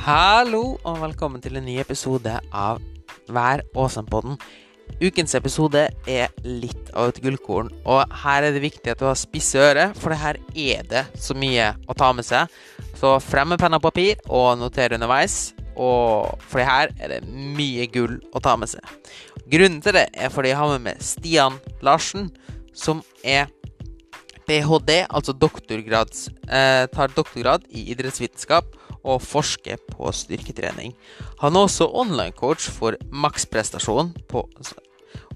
Hallo og velkommen til en ny episode av Vær åsen-podden. Ukens episode er litt av et gullkorn, og her er det viktig at du har spisse ører, for her er det så mye å ta med seg. Så frem med penn og papir og noter underveis, og for her er det mye gull å ta med seg. Grunnen til det er fordi jeg har med meg Stian Larsen, som er ph.d., altså doktorgrads, eh, tar doktorgrad i idrettsvitenskap og forsker på styrketrening. Han er også online-coach for maksprestasjon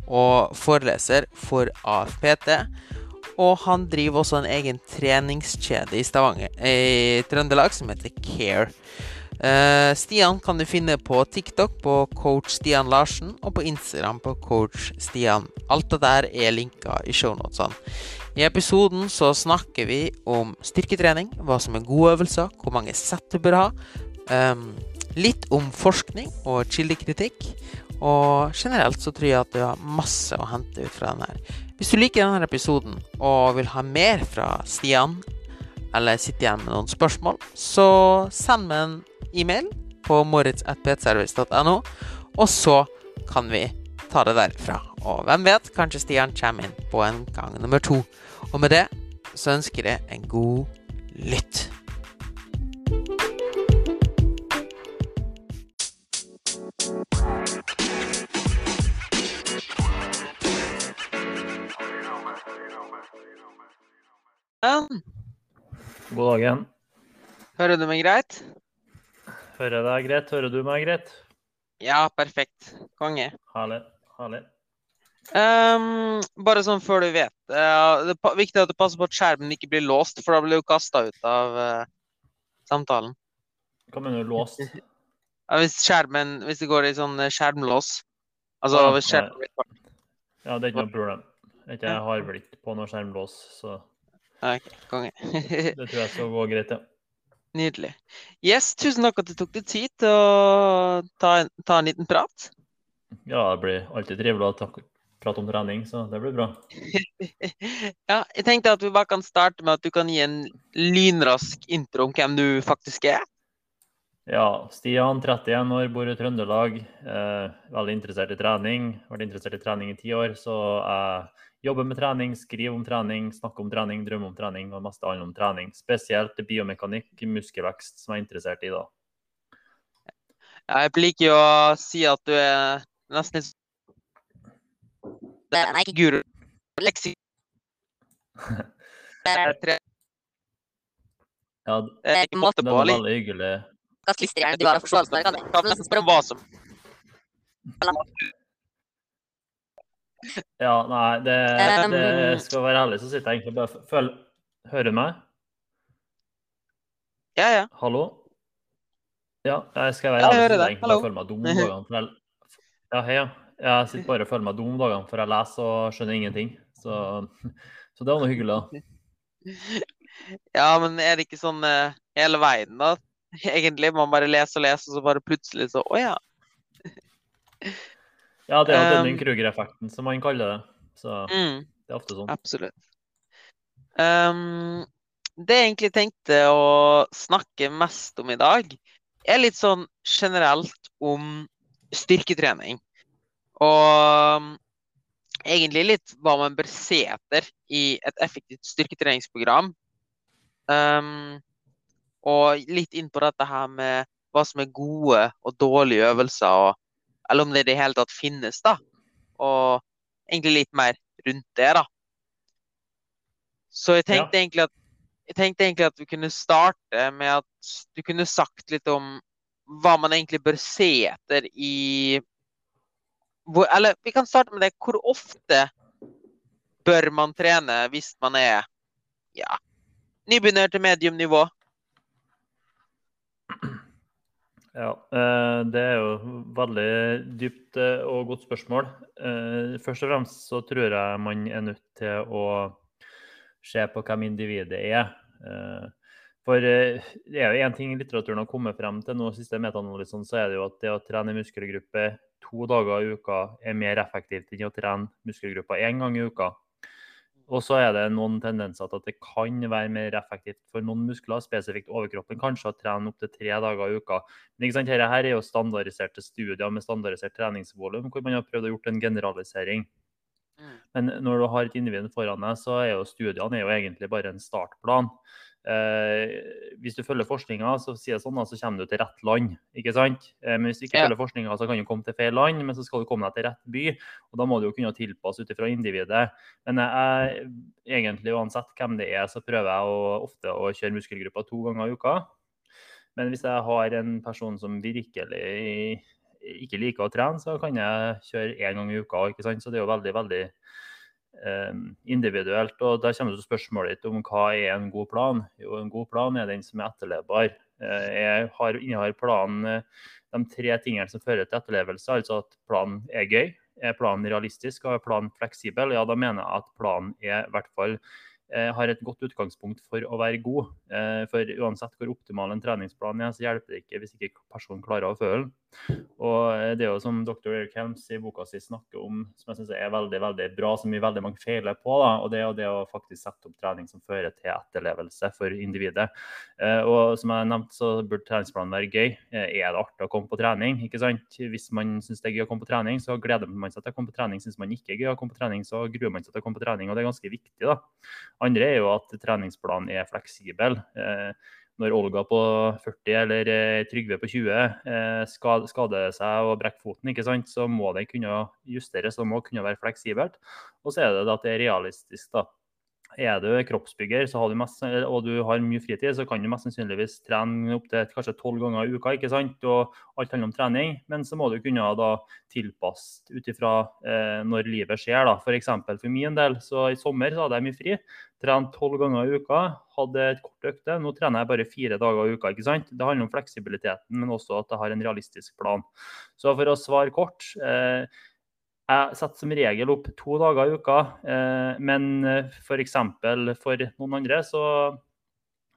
og foreleser for AFPT. Og han driver også en egen treningskjede i i Trøndelag som heter Care. Uh, Stian kan du finne på TikTok på coach Stian Larsen, og på Instagram på coach Stian. Alt det der er linka i shownotene. I episoden så snakker vi om styrketrening, hva som er gode øvelser, hvor mange sett du bør ha. Um, litt om forskning og kildekritikk. Og generelt så tror jeg at du har masse å hente ut fra den her. Hvis du liker denne episoden og vil ha mer fra Stian, eller sitter igjen med noen spørsmål, så send meg en e-mail på moritz.petservice.no, og så kan vi ta det derfra. Og hvem vet, kanskje Stian kommer inn på en gang nummer to. Og med det så ønsker jeg en god lytt. God dagen. Hører du meg greit? Hører jeg deg greit? Hører du meg greit? Ja, perfekt. Konge. Herlig. Herlig. Um, bare sånn før du vet uh, Det er viktig at du passer på at skjermen ikke blir låst, for da blir du kasta ut av uh, samtalen. Hva mener du låst? Ja, hvis skjermen Hvis det går i sånn eh, skjermlås Altså Ja, hvis skjermen blir Ja, det er ikke noe problem. Jeg har vel ikke på noe skjermlås, så OK, konge. det tror jeg skal gå greit, ja. Nydelig. Yes, tusen takk at du tok deg tid til å ta en, ta en liten prat. Ja, det blir alltid trivelig å tak- prate om trening, så det blir bra. ja, jeg tenkte at vi bare kan starte med at du kan gi en lynrask intro om hvem du faktisk er. Ja, Stian, 31 år, bor i Trøndelag. Eh, veldig interessert i trening. Vært interessert i trening i ti år, så jeg jobber med trening, skriver om trening, snakker om trening, drømmer om trening og meste handler om trening. Spesielt biomekanikk, muskelvekst, som jeg er interessert i da. Jeg liker jo å si at du er nesten litt Det er ikke guru. Leksi. Det tre- Ja, det er måte på. var veldig hyggelig. Hva klister er du har forståelse for? det? Kan nesten spørre hva som Ja, nei, det, det skal være ærlig, så sitter jeg egentlig bare og føler Hører du meg? Ja, ja. Hallo? Ja, jeg skal være jeg ærlig, så jeg egentlig bare føler meg dum jeg, ja, hei, ja. Jeg sitter bare og føler meg dum om dagene, for jeg leser og skjønner ingenting. Så, så det var noe hyggelig, da. Ja, men er det ikke sånn uh, hele veien, da? Egentlig. Man bare leser og leser, og så bare plutselig så Å ja. Ja, det er jo Um, den Kruger-effekten, som man kaller det. Så Mm. det er ofte sånn. Absolutt. Um, det jeg egentlig tenkte å snakke mest om i dag, er litt sånn generelt om styrketrening. Og um, egentlig litt hva man bør se etter i et effektivt styrketreningsprogram. Um, og litt inn på dette her med hva som er gode og dårlige øvelser, og, eller om det i det hele tatt finnes, da. Og egentlig litt mer rundt det, da. Så jeg tenkte, egentlig at, jeg tenkte egentlig at vi kunne starte med at du kunne sagt litt om hva man egentlig bør se etter i hvor, Eller vi kan starte med det. Hvor ofte bør man trene hvis man er ja, nybegynner til medium nivå? Ja, eh, det er jo veldig dypt eh, og godt spørsmål. Eh, Først og fremst så tror jeg man er nødt til å se på hvem individet er. For det er jo én ting litteraturen har kommet frem til nå, siste metaanalysene, så er det jo at det å trene muskelgruppe to dager i uka er mer effektivt enn å trene muskelgruppa én gang i uka. Og så er det noen tendenser til at det kan være mer effektivt for noen muskler, spesifikt overkroppen, kanskje å trene opptil tre dager i uka. Men ikke sant, Dette her er jo standardiserte studier med standardisert treningsvolum, hvor man har prøvd å gjort en generalisering. Mm. Men når du har et individ foran deg, så er jo studiene er jo egentlig bare en startplan. Eh, hvis du følger forskninga, så sier sånn så kommer du til rett land. ikke sant? Eh, men hvis du ikke Ja. følger forskninga, så kan du komme til feil land, men så skal du komme deg til rett by. Og da må du jo kunne tilpasse ut ifra individet. Men jeg, egentlig uansett hvem det er, så prøver jeg å, ofte å kjøre muskelgrupper to ganger i uka. Men hvis jeg har en person som virkelig ikke liker å trene, så kan jeg kjøre én gang i uka. ikke sant? Så det er jo veldig, veldig individuelt. Og da kommer det spørsmålet ditt om hva er en god plan. Jo, en god plan er den som er etterlevbar. Eh, jeg har, innehar planen eh, de tre tingene som fører til etterlevelse, altså at planen er gøy. Er planen realistisk og er planen fleksibel? Ja, da mener jeg at planen er i hvert fall eh, har et godt utgangspunkt for å være god. Eh, For uansett hvor optimal en treningsplan er, så hjelper det ikke hvis ikke personen klarer å føle den. Og eh, det er jo som dr. Eric Helms i boka si snakker om, som jeg synes er veldig veldig bra, som vi veldig mange feiler på, da, og det er jo det å faktisk sette opp trening som fører til etterlevelse for individet. Eh, Og som jeg nevnte, så burde treningsplanen være gøy. Eh, Er det artig å komme på trening? ikke sant? Hvis man syns det er gøy å komme på trening, så gleder man seg til å komme på trening. Syns man ikke er gøy å komme på trening, så gruer man seg til å komme på trening. Og det er ganske viktig, da. Andre er jo at treningsplanen er fleksibel. Når Olga på 40 eller eh, Trygve på 20 eh, skader seg og brekker foten, ikke sant? så må det kunne justeres. og må kunne være fleksibelt. Og så er det at det er realistisk. da. Er du kroppsbygger du mest, og du har mye fritid, så kan du mest sannsynligvis trene opptil kanskje tolv ganger i uka. ikke sant? Og alt handler om trening, men så må du kunne da tilpasse ut ifra eh, når livet skjer. da. F.eks. For, for min del, så i sommer så hadde jeg mye fri. Trent tolv ganger i uka, hadde et kort økte. Nå trener jeg bare fire dager i uka. ikke sant? Det handler om fleksibiliteten, men også at jeg har en realistisk plan. Så for å svare kort eh, jeg setter som regel opp to dager i uka, eh, men f.eks. For, for noen andre så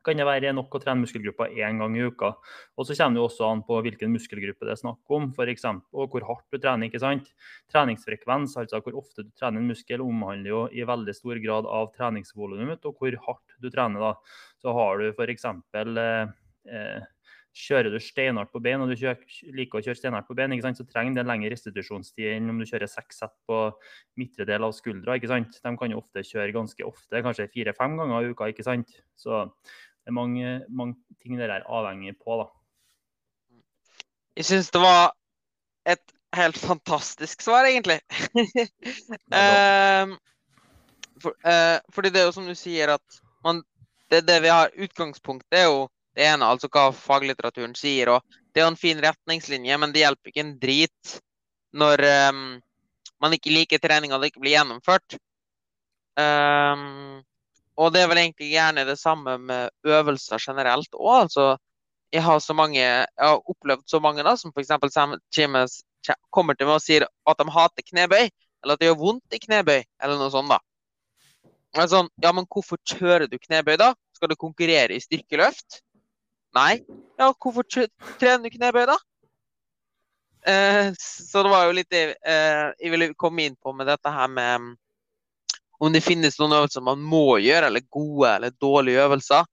kan det være nok å trene muskelgrupper én gang i uka. Og så kommer det også an på hvilken muskelgruppe det er snakk om, for eksempel, og hvor hardt du trener. ikke sant? Treningsfrekvens, altså hvor ofte du trener en muskel, omhandler jo i veldig stor grad av treningsvolumet og hvor hardt du trener. da. Så har du f.eks. Eh, eh, Kjører du steinhardt på bein, og du kjører, liker å kjøre steinhardt på bein, så trenger det lengre restitusjonstid enn om du kjører seks sett på midtre del av skuldra. ikke sant? De kan jo ofte kjøre ganske ofte, kanskje fire-fem ganger i uka. ikke sant? Så det er mange, mange ting det er avhengig på. da. Jeg syns det var et helt fantastisk svar, egentlig. Ehm, for, eh, fordi det er jo som du sier, at man, det, det vi har utgangspunktet, er jo det ene, altså hva faglitteraturen sier. og Det er jo en fin retningslinje, men det hjelper ikke en drit når um, man ikke liker treninga det ikke blir gjennomført. Um, og det er vel egentlig gjerne det samme med øvelser generelt òg. Altså, jeg har så mange, jeg har opplevd så mange da, som f.eks. kommer til meg og sier at de hater knebøy, eller at det gjør vondt i knebøy, eller noe sånt. da. Er sånn, ja, men hvorfor kjører du knebøy da? Skal du konkurrere i styrkeløft? Nei. Ja, hvorfor trener du knebøy da? Eh, så det var jo litt eh, jeg ville komme inn på med dette her med mm, om det finnes noen øvelser man må gjøre, eller gode eller dårlige øvelser.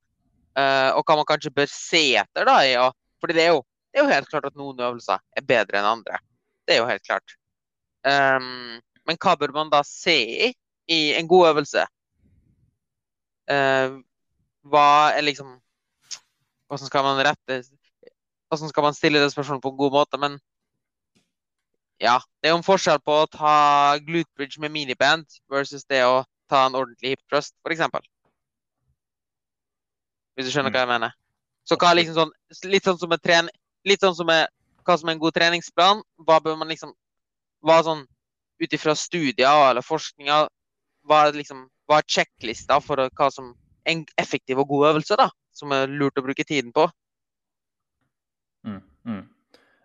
Eh, og hva man kanskje bør se etter. da, ja. Fordi det er, jo, det er jo helt klart at noen øvelser er bedre enn andre. Det er jo helt klart. Um, men hva bør man da se i i en god øvelse? Uh, hva er liksom Hvordan skal man rette Hvordan skal man stille det spørsmålet på en god måte? Men ja, det er jo en forskjell på å ta glute bridge med miniband versus det å ta en ordentlig hip thrust, f.eks. Hvis du skjønner Mm. hva jeg mener. Så hva er liksom sånn, litt sånn som en trening litt sånn som er, hva som er en god treningsplan, hva bør man liksom Hva sånn ut ifra studier eller forskninga, hva er liksom hva er sjekklista for hva som er en effektiv og god øvelse, da? Som er lurt å bruke tiden på? Mm, mm.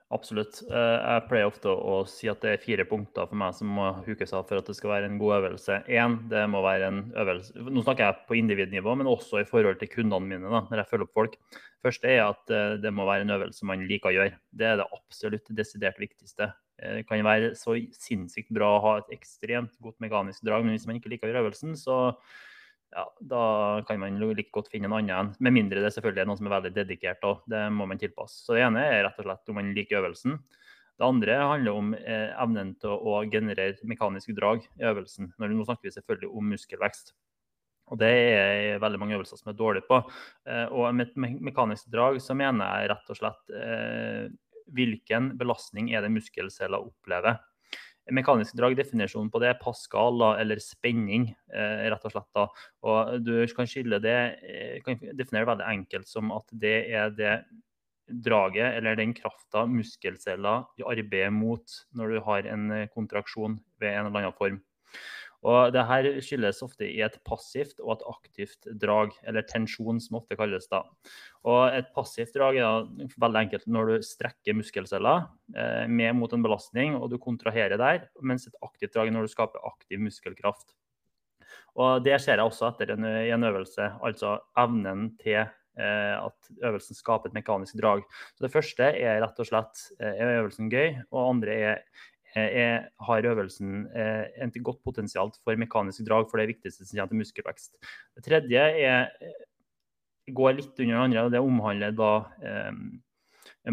Absolutt. Eh, Jeg pleier ofte å si at det er fire punkter for meg som må hukes av for at det skal være en god øvelse. Én, det må være en øvelse Nå snakker jeg på individnivå, men også i forhold til kundene mine da, når jeg følger opp folk. Første er at eh, det må være en øvelse man liker å gjøre. Det er det absolutt desidert viktigste. Det kan være så sinnssykt bra å ha et ekstremt godt mekanisk drag, men hvis man ikke liker å gjøre øvelsen, så ja, da kan man like godt finne en annen. Med mindre det selvfølgelig er noen som er veldig dedikert. Og det må man tilpasse. Så det ene er rett og slett om man liker øvelsen. Det andre handler om eh, evnen til å, generere mekanisk drag i øvelsen. Når, nå snakker vi selvfølgelig om muskelvekst. Og det er veldig mange øvelser som er dårlige på. Eh, og med mekanisk drag så mener jeg rett og slett eh, hvilken belastning er det muskelceller opplever. Mekanisk drag, definisjonen på det er Pascal, eller spenning, eh, rett og slett. da. Og du kan skille det, eh, kan definere det veldig enkelt som at det er det draget eller den krafta muskelceller arbeider mot når du har en eh, kontraksjon ved en eller annen form. Og det her skyldes ofte i et passivt og et aktivt drag, eller tensjon, som ofte kalles da. Og et passivt drag er veldig enkelt når du strekker muskelceller eh, med mot en belastning, og du kontraherer der, mens et aktivt drag er når du skaper aktiv muskelkraft. Og Det ser jeg også etter en, en øvelse, altså evnen til Eh, at øvelsen skaper et mekanisk drag. Så Det første er rett og slett eh, er øvelsen gøy, og andre er, er, har øvelsen eh, et godt potensial for mekanisk drag, for det viktigste som kommer til muskelvekst. Det tredje er, går litt under det andre, og det omhandler da eh,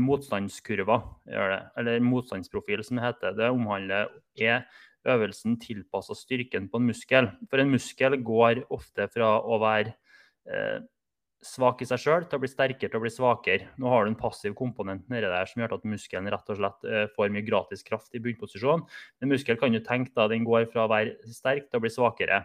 motstandskurva, eller motstandsprofil, som det heter. Det omhandler er øvelsen tilpassa styrken på en muskel. For en muskel går ofte fra å være eh, svak i seg sjøl til å bli sterkere til å bli svakere. Nå har du en passiv komponent nedi der som gjør at muskelen rett og slett uh, får mye gratis kraft i bunnposisjon. Men muskel kan jo tenke da den går fra å være sterk til å bli svakere.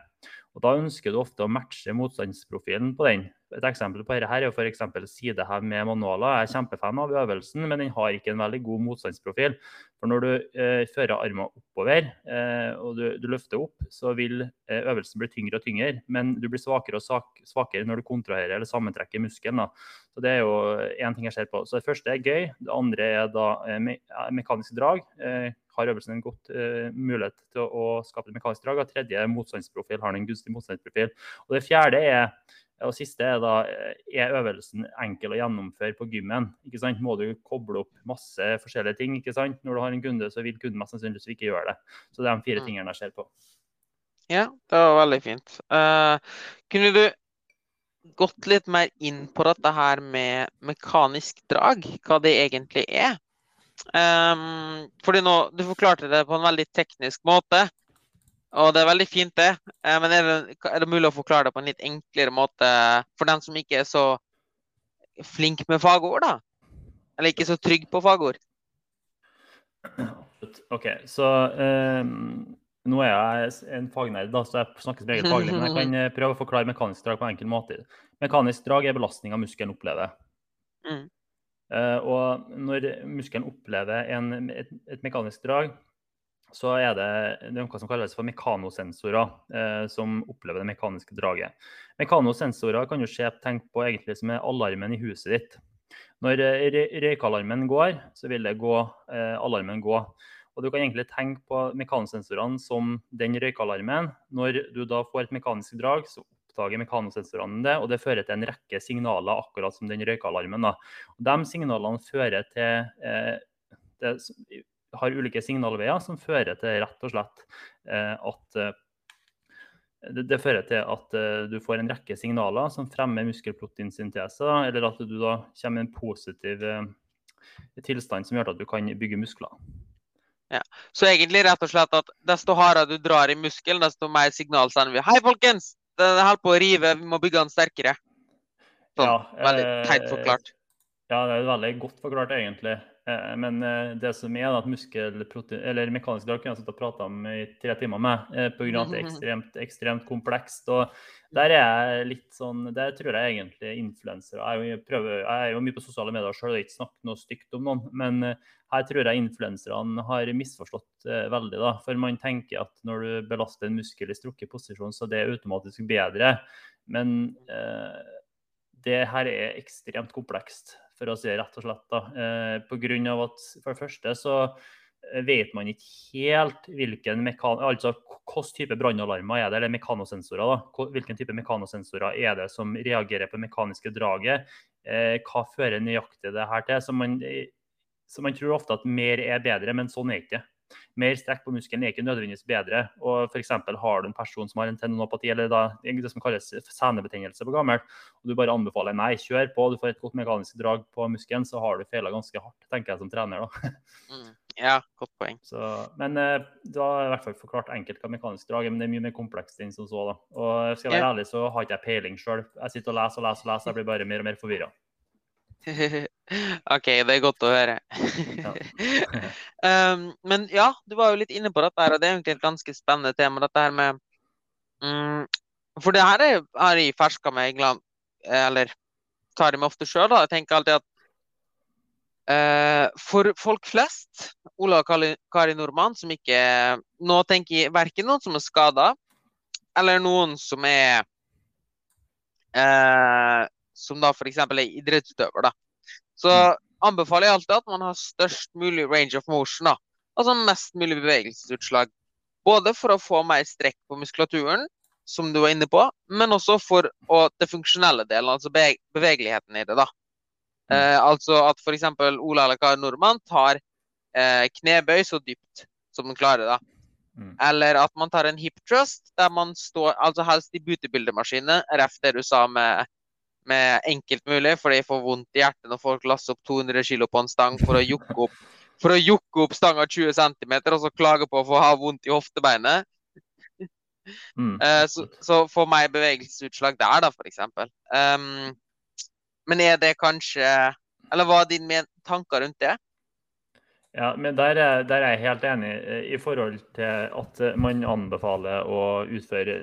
Og Da ønsker du ofte å matche motstandsprofilen på den. Et eksempel på dette her er f.eks. sidehev med manualer. Jeg er kjempefan av øvelsen, men den har ikke en veldig god motstandsprofil. For når du eh, fører armene oppover eh, og du, du, løfter opp, så vil eh, øvelsen bli tyngre og tyngre. Men du blir svakere og svakere når du kontraherer eller sammentrekker muskelen. Så Det er jo én ting jeg ser på. Så Det første er gøy. Det andre er da eh, me mekanisk drag. Eh, har øvelsen en godt uh, mulighet til å, å skape et mekanisk drag. Og tredje motstandsprofil har den en gunstig motstandsprofil. Og det fjerde er og siste er da er øvelsen enkel å gjennomføre på gymmen. ikke sant? Må du koble opp masse forskjellige ting. ikke sant? Når du har en kunde, så vil kunden mest sannsynligvis ikke gjøre det. Så det er de fire mm. tingene jeg ser på. Ja, det var veldig fint. Uh, kunne du gått litt mer inn på dette her med mekanisk drag, hva det egentlig er? Um, fordi nå, Du forklarte det på en veldig teknisk måte. Og det er veldig fint, det. Eh, men er det, er det, mulig å forklare det på en litt enklere måte for den som ikke er så flink med fagord, da? Eller ikke så trygg på fagord? OK, så um, nå er jeg en fagnerd, da, så jeg snakker som eget faglig. Men jeg kan eh, prøve å forklare mekanisk drag på en enkel måte. Mekanisk drag er belastninga muskelen opplever. Mm. Uh, og når muskelen opplever en, et, et mekanisk drag, så er det, noe som kalles for mekanosensorer, eh, som opplever det mekaniske draget. Mekanosensorer kan du se tenk på egentlig som er alarmen i huset ditt. Når eh, røykalarmen går, så vil det gå, eh, alarmen gå. Og Du kan egentlig tenke på mekanosensorene som den røykalarmen. Når du da får et mekanisk drag, så oppdager mekanosensorene og det fører til en rekke signaler, akkurat som den. Og de signalene fører til eh, det, har ulike signalveier som fører til rett og slett eh, at eh, det, det, fører til at uh, du får en rekke signaler som fremmer muskelproteinsyntese, eller at du da kommer i en positiv uh, tilstand som gjør at du kan bygge muskler. Ja. Så egentlig rett og slett at desto hardere du drar i muskelen, desto mer signal sender vi. Hei, folkens! Den holder på å rive, vi må bygge den sterkere. Sånn, ja, veldig teit forklart. Ja, det er veldig godt forklart, egentlig. Eh, men eh, det som er at muskelprotein, eller mekanisk drag kunne jeg sittet og prata om i tre timer med, eh, pga. at det er ekstremt, ekstremt komplekst. og Der er jeg litt sånn, der tror jeg egentlig influensere jeg, jeg, er jo mye på sosiale medier sjøl, ikke snakket noe stygt om noen. Men her tror jeg influenserne har misforstått veldig. da, For man tenker at når du belaster en muskel i strukket posisjon, så det er automatisk bedre. Men eh, det her er ekstremt komplekst for å si det rett og slett. da. Eh, av at For det første så eh, vet man ikke helt hvilken mekan altså hvilken type brannalarmer er det, eller mekanosensorer. da. Hvilken type mekanosensorer er det som reagerer på det mekaniske draget? Eh, hva fører nøyaktig det her til? Så man, så Man tror ofte at mer er bedre, men sånn er det ikke mer strekk på muskelen er ikke nødvendigvis bedre. og for Har du en person som har en tendinopati, eller da, det som kalles senebetennelse på gammelt, og du bare anbefaler nei, kjør på, du får et godt mekanisk drag på muskelen, så har du feila ganske hardt, tenker jeg som trener. da. Mm. Ja, godt poeng. Så, men eh, da har jeg i hvert fall forklart enkelt hva mekanisk drag er, men det er mye mer komplekst enn som så. da. Og skal jeg være ja. ærlig, så har ikke jeg peiling sjøl. Jeg sitter og leser og leser og leser, jeg blir bare mer og mer forvirra. OK, det er godt å høre. um, men ja, du var jo litt inne på dette, her, og det er egentlig et ganske spennende tema. dette her med um, For det her er, har jeg ferska med England, eller tar jeg meg ofte sjøl. Jeg tenker alltid at uh, for folk flest, Ola og Kari Nordmann, som ikke Nå tenker jeg verken noen som er skada, eller noen som er uh, som da f.eks. er idrettsutøver, da, så mm. anbefaler jeg alltid at man har størst mulig range of motion. da. Altså mest mulig bevegelsesutslag. Både for å få mer strekk på muskulaturen, som du var inne på, men også for å, det funksjonelle delen, altså bevegeligheten i det. da. Mm. Eh, altså at f.eks. Ola eller Kari Nordmann tar eh, knebøy så dypt som den klarer. da. Mm. Eller at man tar en hip trust, der man står altså helst i butebildemaskinen, ref det du sa med med enkelt mulig, for de får vondt i hjertet når folk lasser opp 200 kg på en stang for å jukke opp, for å opp stanga 20 cm, og så klage på å få ha vondt i hoftebeinet. Mm. Uh, så, så for meg bevegelsesutslag der, da, f.eks. Um, ehm, men er det kanskje Eller hva er dine tanker rundt det? Ja, men der er, der er, jeg helt enig eh, i forhold til at man anbefaler å utføre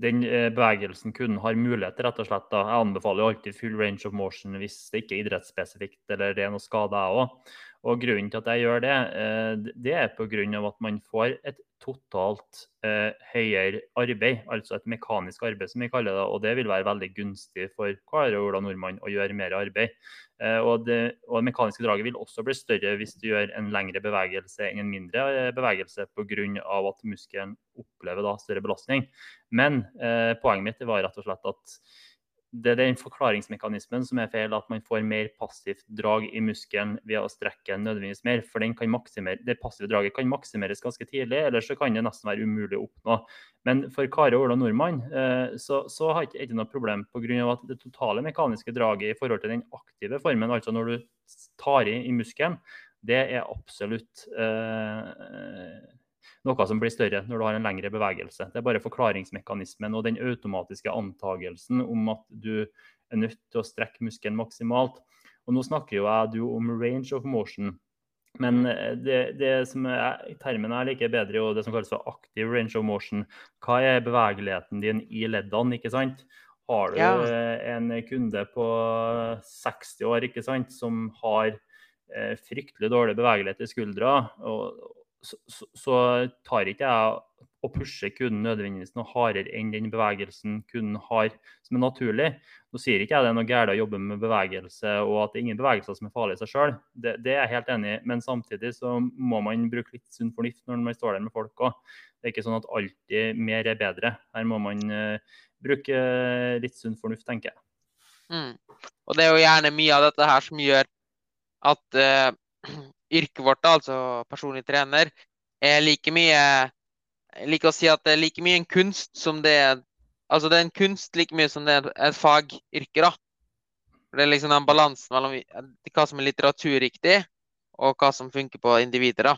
den eh, bevegelsen kunden har mulighet til, rett og slett. Da. Jeg anbefaler alltid full range of motion hvis det ikke er idrettsspesifikt eller det er noe skade, jeg òg. Grunnen til at jeg gjør det, eh, det er pga. at man får et totalt eh, høyere arbeid, altså et mekanisk arbeid som vi kaller det. Og det vil være veldig gunstig for Kari og Ola Nordmann å gjøre mer arbeid. Eh, og, det, og det mekaniske draget vil også bli større hvis du gjør en lengre bevegelse enn en mindre eh, bevegelse pga. at muskelen opplever da større belastning. Men eh, poenget mitt var rett og slett at det er den forklaringsmekanismen som er feil, at man får mer passivt drag i muskelen ved å strekke den nødvendigvis mer. For det passive draget kan maksimeres ganske tidlig, ellers så kan det nesten være umulig å oppnå. Men for Kari Ola Nordmann eh, så, så har det ikke noe problem pga. at det totale mekaniske draget i forhold til den aktive formen, altså når du tar i i muskelen, det er absolutt eh, noe som blir større når du har en lengre bevegelse. Det er bare forklaringsmekanismen og den automatiske antagelsen om at du er nødt til å strekke muskelen maksimalt. Og Nå snakker jo jeg du om range of motion. Men eh, det, det som er, termen jeg liker bedre, er det som kalles for active range of motion. Hva er bevegeligheten din i leddene? ikke sant? Har du ja. Eh, en kunde på 60 år ikke sant, som har eh, fryktelig dårlig bevegelighet i skuldra, og, så, så, tar ikke jeg å pushe kunden nødvendigvis noe hardere enn den bevegelsen kunden har som er naturlig. Nå sier ikke jeg det er noe galt å jobbe med bevegelse og at det er ingen bevegelser som er farlige i seg sjøl. Det, det, er jeg helt enig i, men samtidig så må man bruke litt sunn fornuft når man står der med folk òg. Det er ikke sånn at alltid mer er bedre. Her må man uh, bruke litt sunn fornuft, tenker jeg. Mm. Og det er jo gjerne mye av dette her som gjør at uh, yrket vårt, altså personlig trener, er like mye Jeg liker å si at det er like mye en kunst som det er Altså det er en kunst like mye som det er et fagyrke, da. Det er liksom den balansen mellom hva som er litteraturriktig, og hva som funker på individer, da.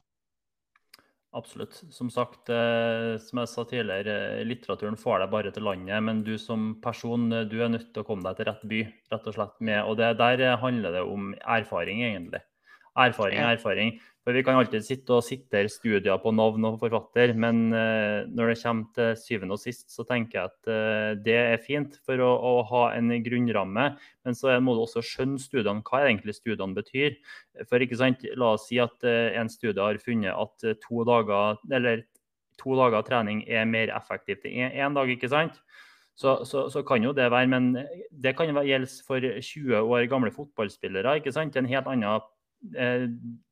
Absolutt. Som sagt, eh, som jeg sa tidligere, litteraturen får deg bare til landet. Men du som person du er nødt til å komme deg til rett by. rett Og slett med, og det, der handler det om erfaring, egentlig. Erfaring er erfaring. For Vi kan alltid sitte og sitere studier på navn og forfatter, men uh, når det kommer til syvende og sist, så tenker jeg at uh, det er fint for å, å, ha en grunnramme. Men så må du også skjønne studiene, hva egentlig studiene betyr. For ikke sant, La oss si at uh, en studie har funnet at to dager, eller to dager trening er mer effektivt enn én dag. ikke sant? Så, så, så, kan jo det være, men det kan gjelde for 20 år gamle fotballspillere. ikke sant? En helt annen Eh,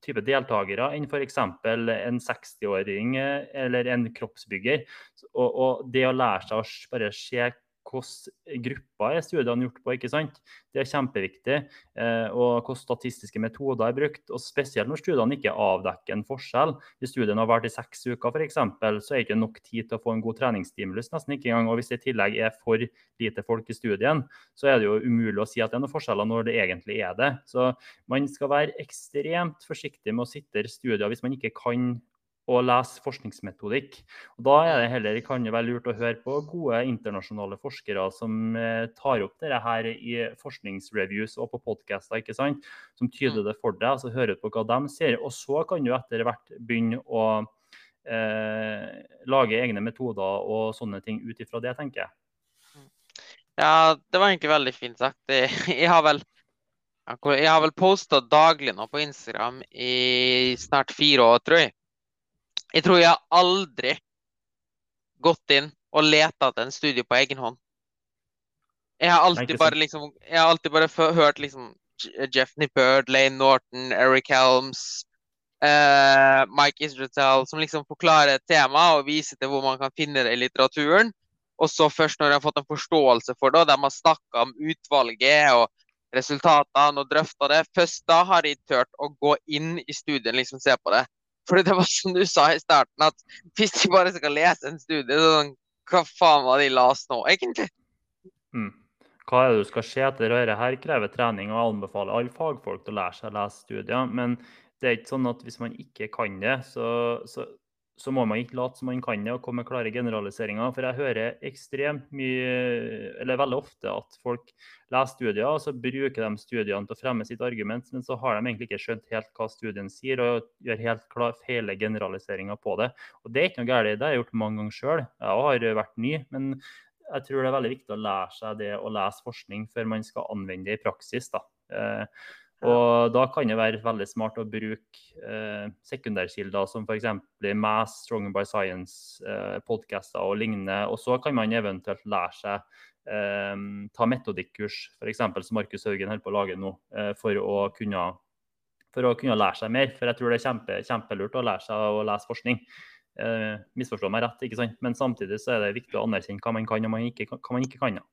type deltakere enn f.eks. en 60-åring eh, eller en kroppsbygger. Og, og, det å lære seg å bare se hvilke grupper er studiene gjort på. ikke sant? Det er kjempeviktig. Eh, og hvilke statistiske metoder er brukt. og Spesielt når studiene ikke avdekker en forskjell. Hvis studien har vært i seks uker, eksempel, så er det ikke nok tid til å få en god treningsstimulus. nesten ikke engang. Og hvis det i tillegg er for lite folk i studien, så er det jo umulig å si at det er noen forskjeller når det egentlig er det. Så man skal være ekstremt forsiktig med å sitte i studier hvis man ikke kan og lese forskningsmetodikk. Og da er det heller, kan det være lurt å høre på gode internasjonale forskere som eh, tar opp dette her i forskningsreviews og på podcaster, ikke sant? som tyder det for deg. altså Høre på hva de sier. Og så kan du etter hvert begynne å eh, lage egne metoder og sånne ting ut ifra det, tenker jeg. Ja, det var egentlig veldig fint sagt. Jeg har vel jeg har vel posta daglig nå på Instagram i snart fire år, tror jeg. Jeg tror jeg aldri gått inn og leta etter en studie på egen hånd. Jeg har alltid bare liksom Jeg har alltid bare hørt liksom Jeff Nippert, Lane Norton, Eric Helms, uh, Mike Israel som liksom forklarer et tema og viser til hvor man kan finne det i litteraturen. Og så først når de har fått en forståelse for det, og de har snakka om utvalget og resultatene og drøfta det, først da har de turt å gå inn i studien liksom se på det. Fordi det var som du sa i starten, at hvis de bare skal lese en studie, så sånn, hva faen var de las nå, egentlig? Mm. Hva er det du skal se etter? Dette her krever trening, og anbefaler alle fagfolk til å lære seg å lese studier. Men det er ikke sånn at hvis man ikke kan det, så så må man ikke late som man kan det og komme med klare generaliseringer. For jeg hører ekstremt mye, eller veldig ofte, at folk leser studier, og så bruker de studiene til å fremme sitt argument, men så har de egentlig ikke skjønt helt hva studien sier, og gjør helt klar hele generaliseringer på det. Og det er ikke noe galt, det har jeg gjort mange ganger sjøl. Jeg har vært ny. men jeg tror det er veldig viktig å lære seg det å lese forskning før man skal anvende det i praksis. da. Eh, og da kan det være veldig smart å bruke eh, sekundærkilder som f.eks. Mass, Strong by Science, eh, podcaster og lignende. Og så kan man eventuelt lære seg eh, ta metodikkurs, f.eks. som Markus Haugen holder på å lage nå, eh, for å, kunne, for, å kunne, lære seg mer. For jeg tror det er kjempe, kjempelurt å lære seg å lese forskning. Eh, misforstå meg rett, ikke sant? men samtidig så er det viktig å anerkjenne hva man kan og man ikke, hva man ikke kan.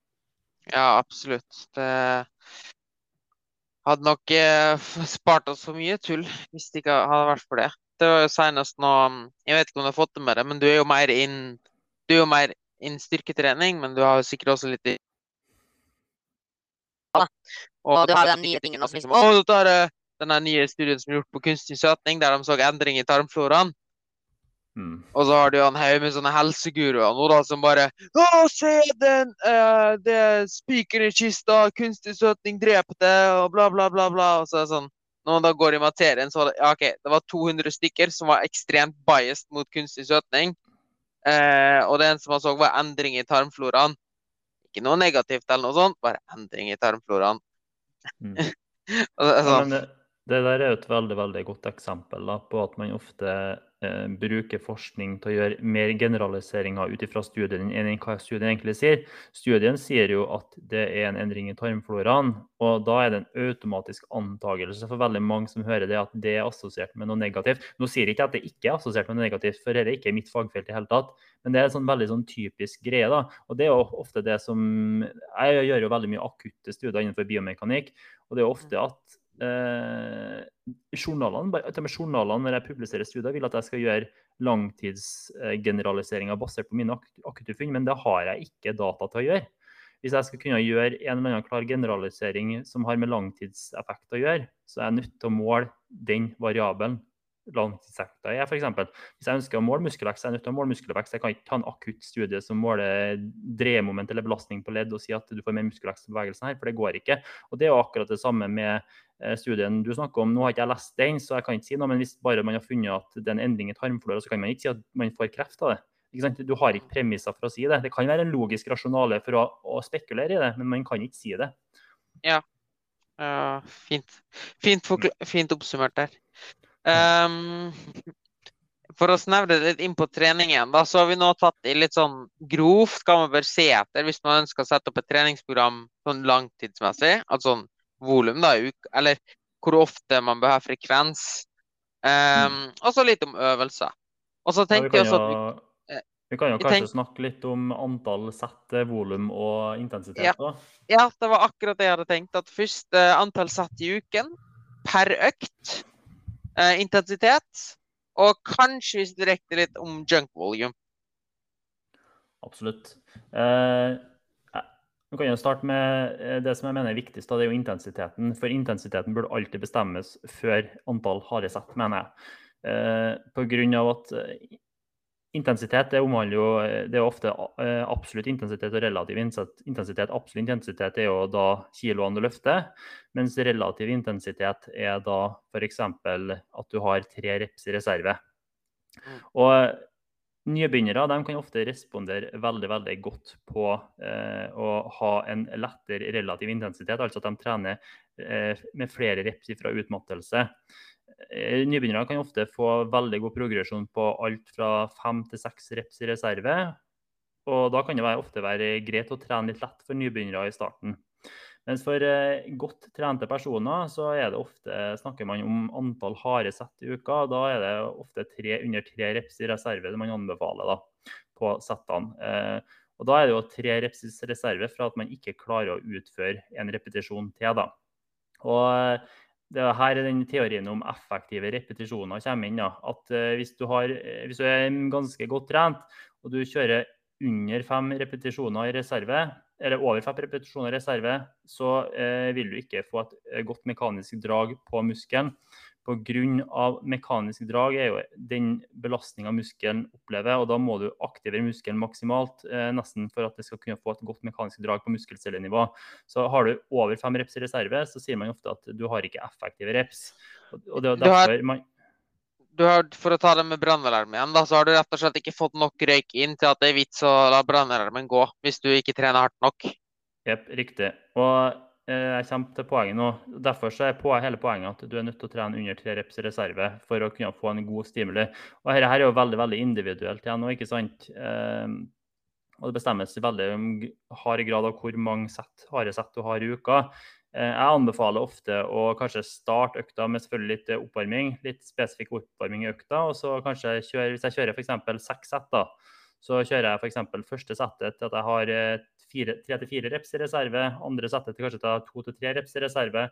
Ja, absolutt. Det hadde nok eh, spart oss for mye tull hvis det ikke hadde vært for det. Det var jo senest nå Jeg vet ikke om du har fått det med deg, men du er jo mer inn du er jo mer inn styrketrening, men du har jo sikkert også litt i Og du har den nye tingen også, liksom. Og du tar jeg den nye studien som er gjort på kunstig søtning, der de så endring i tarmfloraen. Mm. Og så har du en haug med sånne helseguruer nå da, som bare Å, se den! Uh, det er spiker i kista, kunstig søtning dreper det, og bla, bla, bla. bla. Og så er det sånn Når man da går i materien, så var det ja, OK, det var 200 stykker som var ekstremt biased mot kunstig søtning. Uh, og det eneste man så, var endring i tarmfloraen. Ikke noe negativt eller noe sånt, bare endring i tarmfloraen. Mm. og det, sånn. ja, det, der er jo et veldig, veldig godt eksempel da, på at man ofte eh, bruker forskning til å gjøre mer generaliseringer ut ifra studien enn hva studien egentlig sier. Studien sier jo at det er en endring i tarmfloraen, og da er det en automatisk antakelse for veldig mange som hører det, at det er assosiert med noe negativt. Nå sier jeg ikke at det ikke er assosiert med noe negativt, for dette er ikke mitt fagfelt i hele tatt. Men det er en sånn veldig sånn typisk greie. da, og det er jo ofte det som, Jeg gjør jo veldig mye akutte studier innenfor biomekanikk, og det er ofte at eh, journalene, journalene når jeg publiserer studier, vil at jeg skal gjøre langtidsgeneraliseringer basert på mine ak akutte funn, men det har jeg ikke data til å gjøre. Hvis jeg skal kunne gjøre en eller annen klar generalisering som har med langtidseffekt å gjøre, så er jeg nødt til å måle den variabelen langtidseffekter er. Eksempel. Hvis jeg ønsker å måle muskelvekst, er jeg nødt til å måle muskelvekst. Jeg kan ikke ta en akutt studie som måler dreiemoment eller belastning på ledd og si at du får mer muskelvekst i bevegelsen her, for det går ikke. Og Det er jo akkurat det samme med eh, studien du snakker om. Nå har ikke jeg lest den, så jeg kan ikke si noe, men hvis bare man har funnet at det er en endring i tarmflora, så kan man ikke si at man får kreft av det. Du har ikke premisser for å si det. Det kan være en logisk rasjonale for å, å spekulere i det, men man kan ikke si det. Ja, uh, fint. Fint, fint oppsummert der. Um, for å snevre litt inn på treningen, da, så har vi nå tatt i litt sånn grovt hva man bør se etter hvis man ønsker å sette opp et treningsprogram sånn langtidsmessig. Altså sånn volum, da, eller hvor ofte man bør ha frekvens. Um. Og så litt om øvelser. Og så tenkte ja, jeg også at vi, Vi kan jo kanskje tenk- snakke litt om antall sett, eh, volum og intensitet. Ja. da. Ja, det var akkurat det jeg hadde tenkt. At først eh, antall sett i uken per økt. Eh, intensitet. Og kanskje hvis du rekker litt om junk volume. Absolutt. Eh, Vi kan jo starte med eh, det som jeg mener er viktigst, det er jo intensiteten. For intensiteten burde alltid bestemmes før antall harde sett, mener jeg. Eh, på grunn av at eh, intensitet det omhandler jo eh, Det er ofte eh, absolutt intensitet og relativ intensitet. Absolutt intensitet er jo da kiloene du løfter, mens relativ intensitet er da f.eks. at du har tre reps i reserve. Mm. Og Nybegynnere de kan ofte respondere veldig veldig godt på eh, å ha en lettere relativ intensitet, altså at de trener eh, med flere reps fra utmattelse. Eh, nybegynnere kan ofte få veldig god progresjon på alt fra fem til seks reps i reserve. Og da kan det ofte være greit å trene litt lett for nybegynnere i starten. Mens for eh, godt trente personer så er det ofte, snakker man om antall harde sett i uka. Da er det ofte tre, under tre reps i reserve det man anbefaler da, på settene. Eh, og da er det jo tre reps i reserve for at man ikke klarer å utføre en repetisjon til. da. Og det er her den teorien om effektive repetisjoner kommer inn. da. At eh, hvis, du har, eh, hvis du er ganske godt trent og du kjører under fem repetisjoner i reserve, eller over fem repetisjoner i reserve, så eh, vil du ikke få et eh, godt mekanisk drag på muskelen. Pga. mekanisk drag er jo den belastninga muskelen opplever, og da må du aktivere muskelen maksimalt eh, nesten for at det skal kunne få et godt mekanisk drag på muskelcellenivå. Så har du over fem reps i reserve, så sier man ofte at du har ikke effektive reps. Og det er Du har- derfor man Du har, for å ta det med brannalarm igjen, da, så har du rett og slett ikke fått nok røyk inn til at det er vits å la brannalarmen gå, hvis du ikke trener hardt nok. Jepp, riktig. Og jeg kommer til poenget nå. Derfor er på, hele poenget at du er nødt til å trene under tre reps i reserve for å kunne få en god stimuli. Og dette her er jo veldig veldig individuelt igjen nå, ikke sant. Eh, og det bestemmes i veldig hard grad av hvor mange sett, harde sett du har i uka. Eh, Jeg anbefaler ofte å kanskje starte økta med selvfølgelig litt eh, oppvarming, litt spesifikk oppvarming i økta. Og så kanskje kjøre, hvis jeg kjører f.eks. seks sett, da, så kjører jeg f.eks. første settet til at jeg har eh, tre til fire reps i reserve. Andre settet til kanskje ta to til tre reps i reserve.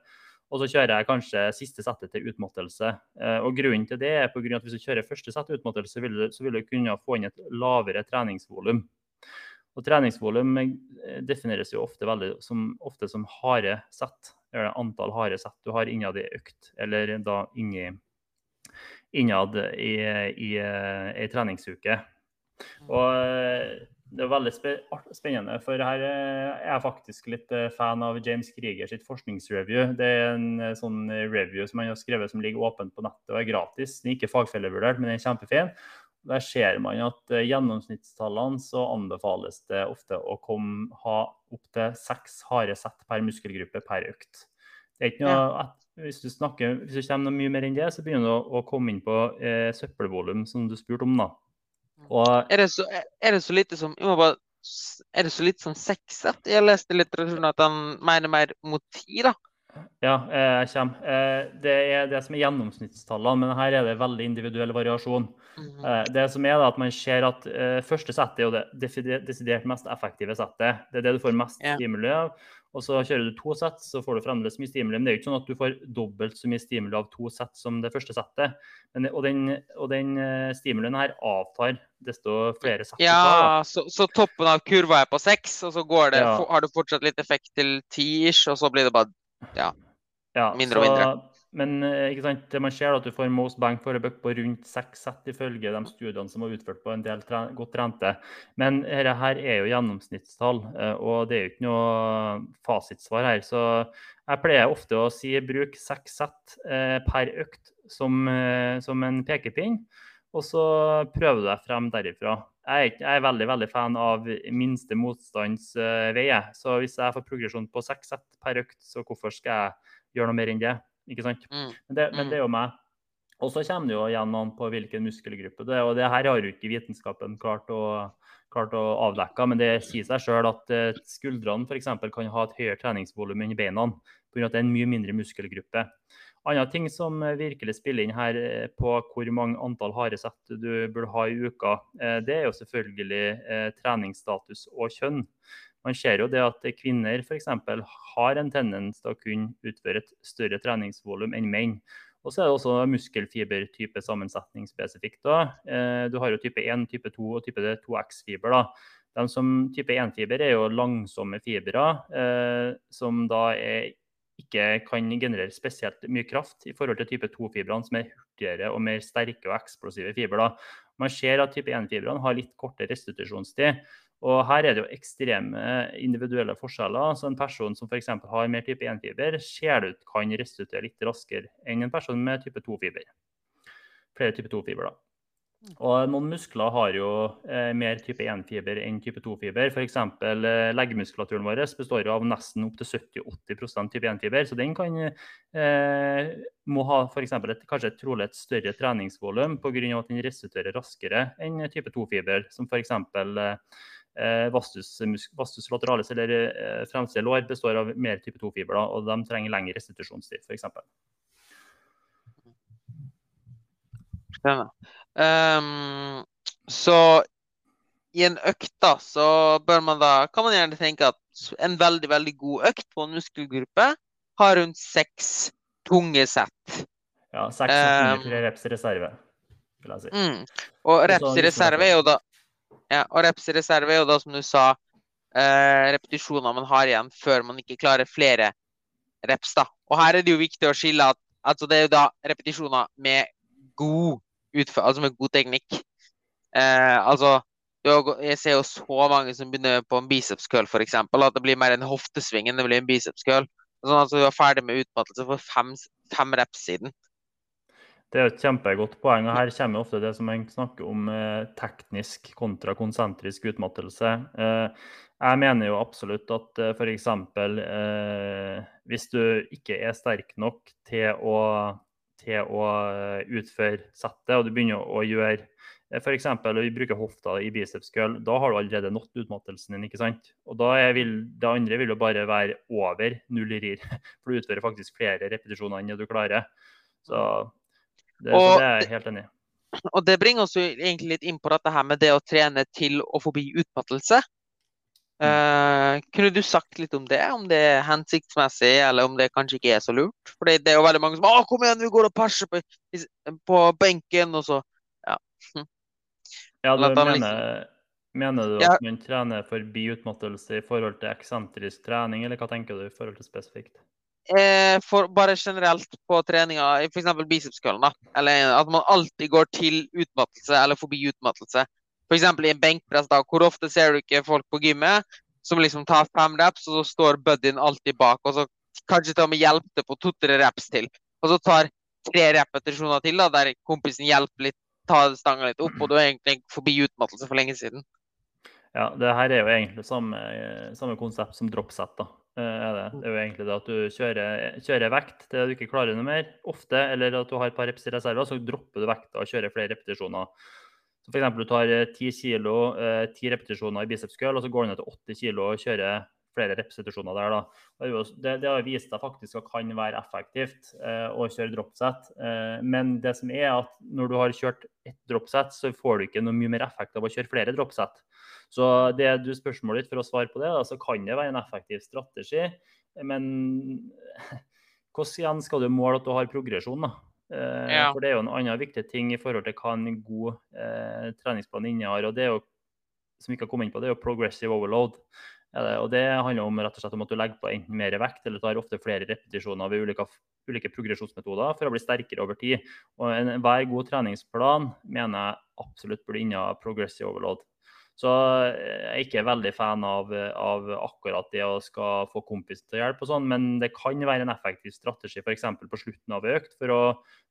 Og så kjører jeg kanskje siste settet til utmattelse. Eh, Og grunnen til det er på grunn av at hvis du kjører første sett til utmattelse, så vil du, kunne få inn et lavere treningsvolum. Og treningsvolum eh, defineres jo ofte, veldig, som, ofte som harde sett. Det er antall harde sett du har innad i økt, eller da inni innad i, i, i treningsuke. Og eh, det er veldig spe spennende, for her eh, er jeg faktisk litt eh, fan av James Krieger sitt forskningsreview. Det er en eh, sånn review som han har skrevet som ligger åpent på nettet og er gratis. Den er ikke fagfellevurdert, men den er kjempefin. Der ser man at gjennomsnittstallene så anbefales det ofte å komme, ha opptil seks harde sett per muskelgruppe per økt. Det er ikke noe, at, hvis, du snakker, hvis du kommer mye mer enn det, så begynner du å komme inn på eh, søppelvolum, som du spurte om. da. Og Er det så, er det så lite som jeg må bare, Er det så lite som seks jeg Jeg leste i litteraturen at han mener mer mot ti, da. Ja, eh, jeg kommer. Eh, Det er det som er gjennomsnittstallene, men her er det veldig individuell variasjon. Mm -hmm. Det som er da at man ser at første sett er jo det desidert mest effektive settet. Det er det du får mest stimuli av. Og så kjører du to sett, så får du fremdeles mye stimuli. Men det er jo ikke sånn at du får dobbelt så mye stimuli av to sett som det første settet. Men, og den, og den eh, stimulien her avtar desto flere sett du tar. Ja, så, så toppen av kurva er på seks, og så går det, Ja. har du fortsatt litt effekt til ti-ish, og så blir det bare Ja, Mindre og mindre. Men eh, det man ser er at du får most bang for a buck på rundt seks sett, ifølge de studiene som var utført på en del tre godt trente. Men dette her er jo gjennomsnittstall, eh, og det er jo ikke noe fasitsvar her. Så jeg pleier ofte å si bruk seks sett eh, per økt som, eh, som en pekepinn. Og så prøver du deg frem derifra. Jeg er, jeg er veldig veldig fan av minste motstands eh, vei. Så hvis jeg får progresjon på seks sett per økt, så hvorfor skal jeg gjøre noe mer enn det? Ikke sant? mm. Men det, men Mm. det er jo meg. Og så kommer det jo gjennom på hvilken muskelgruppe det er. Og det her har jo ikke vitenskapen klart å, klart å avdekke. Men det sier seg sjøl at eh, skuldrene f.eks. kan ha et høyere treningsvolum enn beina pga. at det er en mye mindre muskelgruppe. Andre ting som eh, virkelig spiller inn her eh, på hvor mange antall harde sett du burde ha i uka, det er jo selvfølgelig treningsstatus og kjønn. Man ser jo det at kvinner f.eks. har en tendens til å kunne utføre et større treningsvolum enn menn. Og så er det også muskelfibertype sammensetning spesifikt. da. Eh, du har jo type 1, type 2 og type 2X-fiber. da. De som type 1-fiber er jo langsomme fibre, eh, som da er, ikke kan generere spesielt mye kraft i forhold til type 2-fibrene, som er hurtigere og mer sterke og eksplosive fiber. Man ser at type 1-fibrene har litt kortere restitusjonstid. Og her er det jo ekstreme individuelle forskjeller. Så en person som f.eks. har mer type 1-fiber, ser det ut kan restituere litt raskere enn en person med type 2-fiber. Flere type 2-fiber, da. Og noen muskler har jo eh, mer type 1-fiber enn type 2-fiber. F.eks. Eh, leggemuskulaturen vår består av nesten opptil 70-80% type 1-fiber. Så den kan eh, må ha for et, kanskje et trolig et større treningsvolum pga. at den restituerer raskere enn type 2-fiber, som f.eks. Eh, vastus, vastus lateralis, eller eh, fremste lår, består av mer type 2-fiber, og de trenger lengre restitusjonstid, f.eks. Skjønner. Um, så i en økt da, så bør man da, kan man gjerne tenke at en veldig veldig god økt på en muskelgruppe har rundt seks tunge sett. Ja, seks um, tunge reps i reserve, vil jeg si. Mm. Og reps i reserve er jo da ja, og reps reserve er jo da, som du sa, eh, repetisjoner man har igjen før man ikke klarer flere reps. da. Og her er det jo viktig å skille at altså det er jo da repetisjoner med god utfør, altså med god teknikk. Eh, altså, jeg ser jo så mange som begynner på en biceps curl, f.eks. At det blir mer en hoftesving enn det blir en biceps curl. Sånn at du er ferdig med utmattelse for fem, fem reps siden. Det er et kjempegodt poeng. og Her kommer ofte det som en snakker om eh, teknisk kontra konsentrisk utmattelse. Eh, jeg mener jo absolutt at eh, f.eks. Eh, hvis du ikke er sterk nok til å, til å eh, utføre settet, og du begynner å gjøre eh, F.eks. å bruke hofta i biceps curl, da har du allerede nådd utmattelsen din. ikke sant? Og da vil, Det andre vil jo bare være over null rir, for du utfører faktisk flere repetisjoner enn du klarer. Så det, og, det er jeg helt enig i. Og det bringer oss jo egentlig litt inn på dette her med det å trene til å forbi utmattelse. Mm. Uh, kunne du sagt litt om det? Om det er hensiktsmessig, eller om det kanskje ikke er så lurt? For det er jo veldig mange som Å, kom igjen, vi går og perser på, på benken, og så Ja. Ja, du mener, liksom, mener du at ja. man trener forbi utmattelse i forhold til eksentrisk trening, eller hva tenker du i forhold til spesifikt? Eh, for bare generelt på treninga, f.eks. bicepskøllen. Eller at man alltid går til utmattelse eller forbi utmattelse. F.eks. i en benkpress, da. Hvor ofte ser du ikke folk på gymmet som liksom tar fem reps, og så står buddyen alltid bak, og så kanskje til og med hjelper på to-tre reps til. Og så tar tre repetisjoner til, da, der kompisen hjelper litt, tar stanga litt opp, og du er egentlig forbi utmattelse for lenge siden. Ja, det her er jo egentlig samme, samme konsept som dropset. da. Eh, er det. det er jo egentlig det at du kjører, kjører vekt til du ikke klarer noe mer ofte, eller at du har et par reps i reserve, så dropper du vekta og kjører flere repetisjoner. Så F.eks. du tar 10 kg, 10 repetisjoner i biceps curl, og så går du ned til 80 kg og kjører flere repetisjoner der. da. Det, det har vist deg faktisk at kan være effektivt eh, å kjøre dropset. Eh, men det som er at når du har kjørt ett dropset, så får du ikke noe mye mer effekt av å kjøre flere dropset. Så det du spørsmålet ditt for å svare på det, da, så kan det være en effektiv strategi. Men hvordan skal du måle at du har progresjon? da? Eh, ja. For det er jo en annen viktig ting i forhold til hva en god eh, treningsplan innehar. og det er jo som vi ikke har kommet inn på, det er jo progressive overload. Og Det handler om, rett og slett om at du legger på enten mer vekt eller tar ofte flere repetisjoner ved ulike, ulike progresjonsmetoder for å bli sterkere over tid. Og Enhver god treningsplan mener jeg absolutt burde inneha progressive overload. Så eh, jeg er ikke veldig fan av, av, akkurat det å skal få kompis til å hjelpe og sånn, men det kan være en effektiv strategi f.eks. på slutten av økt for å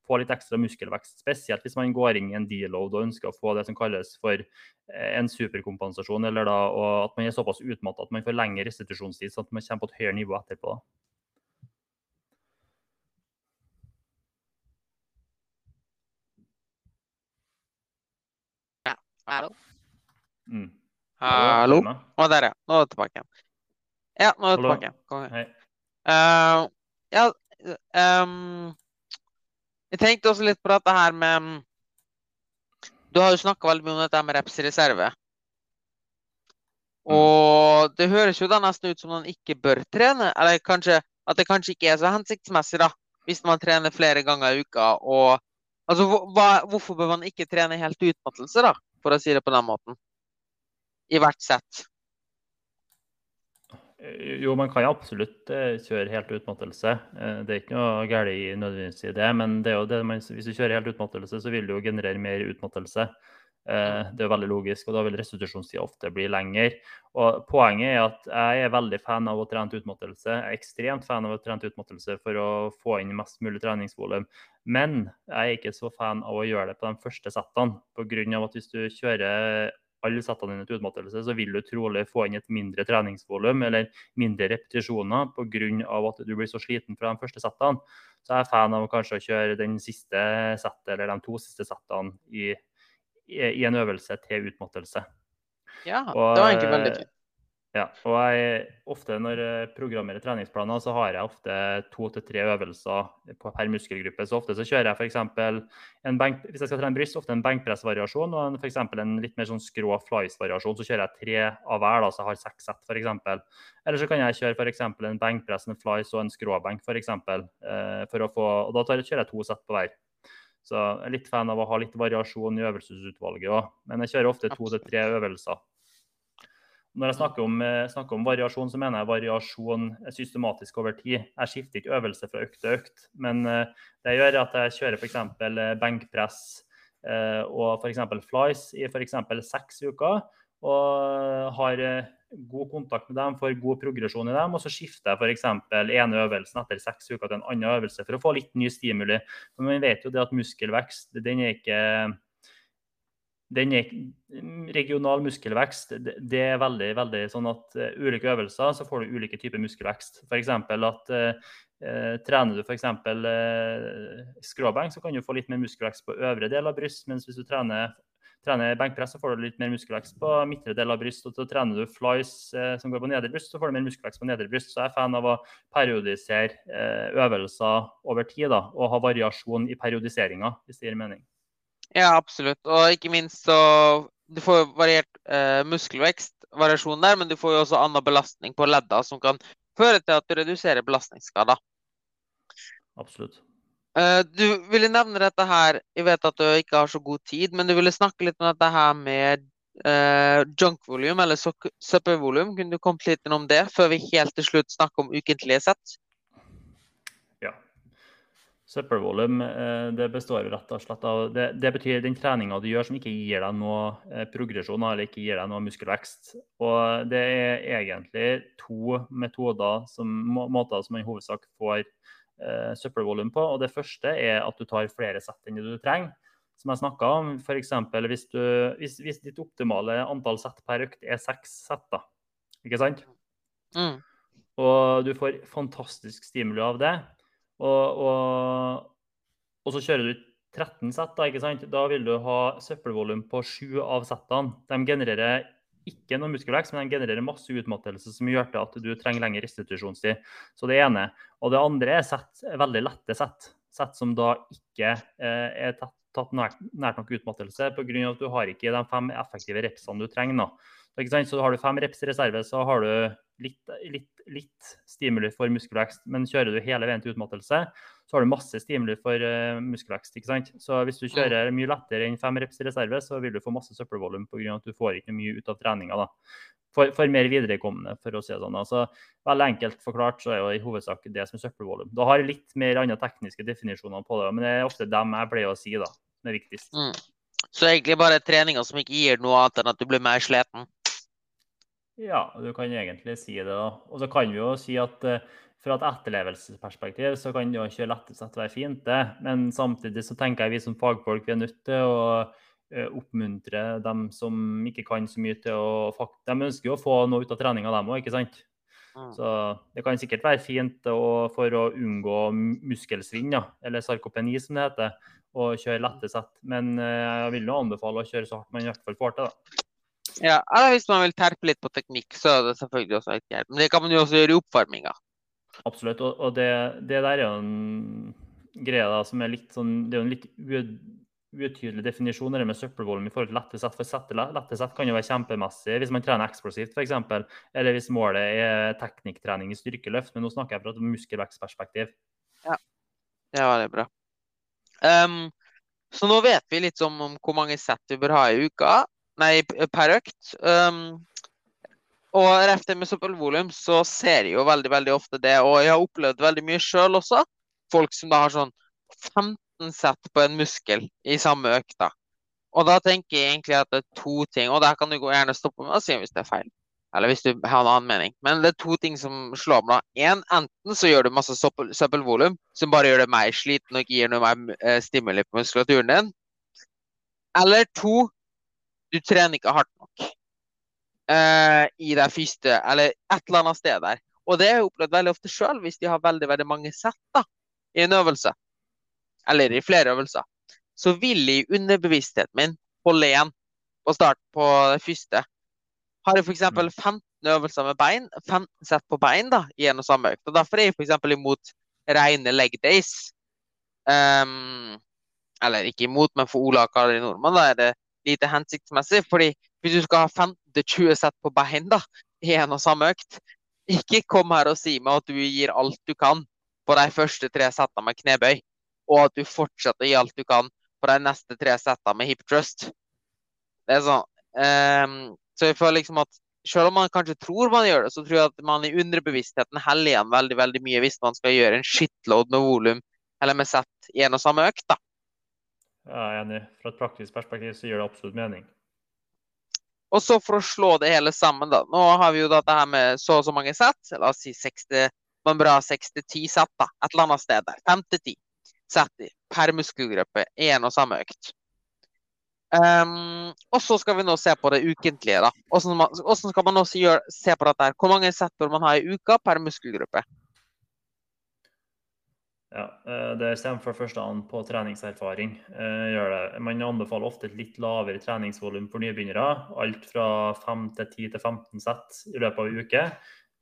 få litt ekstra muskelvekst. Spesielt hvis man går inn i en deload og ønsker å få det som kalles for eh, en superkompensasjon, eller da, at man er såpass utmattet at man får lengre restitusjonstid, sånn at man kommer på et høyere nivå etterpå. Ja, Mm. Hallo? Å, der, ja. Nå er du tilbake igjen. Ja, nå er du tilbake igjen. Kom igjen. Hei. Eh, ja, um, jeg tenkte også litt på dette her med Du har jo snakka veldig mye om dette med reps i reserve. Mm. Og det høres jo da nesten ut som man ikke bør trene, eller kanskje at det kanskje ikke er så hensiktsmessig, da, hvis man trener flere ganger i uka. Og altså, hva, hvorfor bør man ikke trene helt utmattelse, da, for å si det på den måten? I hvert sett. Eh, Jo, man kan jo absolutt eh, kjøre helt utmattelse. Eh, Det er ikke noe galt i nødvendigvis i det, men det det hvis du kjører helt utmattelse, så vil du jo generere mer utmattelse. Det er jo veldig logisk, og da vil restitusjonstida ofte bli lengre. Og Poenget er at jeg er veldig fan av å trene til utmattelse. Jeg er ekstremt fan av å trene til utmattelse for å få inn mest mulig treningsvolum. Men jeg er ikke så fan av å gjøre det på de første settene. På grunn av at hvis du kjører alle settene dine til utmattelse, så vil du trolig få inn et mindre treningsvolum eller mindre repetisjoner pga. at du blir så sliten fra de første settene. Så jeg er fan av kanskje å kjøre den siste settet eller de to siste settene i, i, i en øvelse til utmattelse. Ja, det var egentlig veldig fint. Ja, og jeg, ofte når jeg programmerer treningsplaner, så har jeg ofte to til tre øvelser per muskelgruppe. Så ofte så kjører jeg f.eks. en benk, hvis jeg skal trene bryst, ofte en benkpressvariasjon og en, for en litt mer sånn skrå flies-variasjon. Så kjører jeg tre av hver, da, så jeg har seks sett f.eks. Eller så kan jeg kjøre eksempel en benkpress, en flies og en skråbenk f.eks. Eh, for å få, og da tar, kjører jeg to sett på hver. Så jeg er litt fan av å ha litt variasjon i øvelsesutvalget òg. Men jeg kjører ofte to til tre øvelser. Når jeg snakker om, eh, snakker om variasjon, så mener jeg variasjon systematisk over tid. Jeg skifter ikke øvelse fra økt til økt, men eh, det gjør at jeg kjører f.eks. benkpress eh, og f.eks. flies i f.eks. seks uker. Og har god kontakt med dem, får god progresjon i dem. Og så skifter jeg f.eks. ene øvelsen etter seks uker til en annen øvelse for å få litt ny stimuli. Men man vet jo det at muskelvekst den er ikke den er, regional muskelvekst det, er veldig veldig sånn at uh, ulike øvelser så får du ulike typer muskelvekst. F.eks. at uh, trener du f.eks. Uh, skråbenk, så kan du få litt mer muskelvekst på øvre del av bryst. Mens hvis du trener, trener benkpress, så får du litt mer muskelvekst på midtre del av bryst. Og så trener du flies som går på nedre bryst, så får du mer muskelvekst på nedre bryst. Så jeg er fan av å periodisere øvelser over tid da, og ha variasjon i periodiseringa, hvis det gir mening. Ja, absolutt. Og ikke minst så Du får variert eh, muskelvekst, variasjon der, men du får jo også annen belastning på ledda som kan føre til at du reduserer belastningsskader. Absolutt. Eh, du ville nevne dette her Jeg vet at du ikke har så god tid, men du ville snakke litt om dette her med eh, junk volume eller søppelvolum. Kunne du kommet litt innom det før vi helt til slutt snakker om ukentlige sett? Søppelvolum eh, det består rett og slett av Det, det betyr den treninga du gjør som ikke gir deg noe eh, progresjon eller ikke gir deg noe muskelvekst. Og det er egentlig to metoder som, må- måter som man i hovedsak får eh, søppelvolum på. Og det første er at du tar flere sett enn du trenger. Som jeg snakka om, f.eks. Hvis, du- hvis, hvis ditt optimale antall sett per økt er seks sett, da. Ikke sant? Mm. Og du får fantastisk stimuli av det. Og, og, og så kjører du 13 sett, da, ikke sant? Da vil du ha søppelvolum på 7 av settene. De genererer ikke noe muskelvekst, men de genererer masse utmattelse som gjør til at du trenger lengre restitusjonstid. Så det ene. Og det andre er sett, veldig lette sett. Sett som da ikke eh, er tatt, tatt nært, nært nok utmattelse pga. at du har ikke de fem effektive repsene du trenger. Da. Så har du fem reps i reserve, så har du litt, litt, litt stimuli for muskelvekst. Men kjører du hele veien til utmattelse, så har du masse stimuli for uh, muskelvekst. ikke sant? Så hvis du kjører mye lettere enn fem reps i reserve, så vil du få masse søppelvolum pga. at du får ikke mye ut av treninga. da. For, for mer viderekommende, for å si det sånn. Altså, veldig enkelt forklart så er jo i hovedsak det som er søppelvolum. Du har litt mer andre tekniske definisjoner på det, men det er ofte dem jeg pleier å si da, som er viktigst. Mm. Så egentlig bare treninger som ikke gir noe annet enn at du blir mer sliten? Ja, du kan egentlig si det. da. Og så kan vi jo si at eh, fra et etterlevelsesperspektiv så kan det jo kjøre lettest være fint, det. Men samtidig så tenker jeg vi som fagfolk vi er nødt til å eh, oppmuntre dem som ikke kan så mye til å De ønsker jo å få noe ut av treninga, dem òg, ikke sant? Mm. Så det kan sikkert være fint å, for å unngå muskelsvinn, ja, eller sarkopeni som det heter, å kjøre lette sett. Men eh, jeg vil jo anbefale å kjøre så hardt man i hvert fall får til. da. Ja, eller hvis man vil terpe litt på teknikk, så er det selvfølgelig også helt greit. Men det kan man jo også gjøre i oppvarminga. Absolutt. Og, og det, det, der er jo en greie da, som er litt sånn Det er jo en litt utydelig definisjon det med søppelvolum i forhold til lette sett. For sette, lette sett kan jo være kjempemessig hvis man trener eksplosivt f.eks. Eller hvis målet er teknikktrening i styrkeløft. Men nå snakker jeg fra et muskelvekstperspektiv. Ja, det var det bra. Um, så nå vet vi litt om, om hvor mange sett vi bør ha i uka. Nei, per økt. Um, og rett med søppelvolum så ser jeg jo veldig veldig ofte det, og jeg har opplevd veldig mye sjøl også. Folk som da har sånn 15 sett på en muskel i samme økta. Og da tenker jeg egentlig at det er to ting, og der kan du gjerne stoppe med å si hvis det er feil. Eller hvis du har en annen mening. Men det er to ting som slår meg. En, enten så gjør du masse søppelvolum, som bare gjør deg mer sliten og gir noe mer eh, stimuli på muskulaturen din. Eller to, du trener ikke hardt nok uh, i det første, eller et eller annet sted der. Og det har jeg opplevd veldig ofte sjøl, hvis de har veldig veldig mange sett da, i en øvelse eller i flere øvelser, så vil jeg i underbevisstheten min holde igjen på start på det første. Har jeg f.eks. 15 mm. øvelser med bein, 15 sett på bein da, i en og samme økt. og Derfor er jeg f.eks. imot rene leg days. Um, eller ikke imot, men for Ola og Kari Nordmann da er det lite hensiktsmessig. fordi hvis du skal ha 15-20 sett på bein da, i en og samme økt, ikke kom her og si meg at du gir alt du kan på de første tre settene med knebøy og at du fortsetter å gi alt du kan på de neste tre settene med hip trust. Det er sånn. Um, så jeg føler liksom at selv om man kanskje tror man gjør det, så tror jeg at man i underbevisstheten heller igjen veldig veldig mye hvis man skal gjøre en shitload med volum eller med sett i en og samme økt. da. Jeg er enig. Fra et praktisk perspektiv så gjør det absolutt mening. Og så for å slå det hele sammen, da. Nå har vi jo dette her med så og så mange sett. La oss si 60, man bør ha 60-10 sett, da. Et eller annet sted der. 5-10 sett per muskelgruppe Én og samme økt. Um, og så skal vi nå se på det ukentlige. da. Hvordan, skal man nå gjøre, se på dette? her? Hvor mange sett bør man ha i uka per muskelgruppe? Ja, eh, Det stemmer for første an på treningserfaring. Eh, man anbefaler ofte et litt lavere treningsvolum for nybegynnere. Alt fra 5 til 10 til 15 sett i løpet av en uke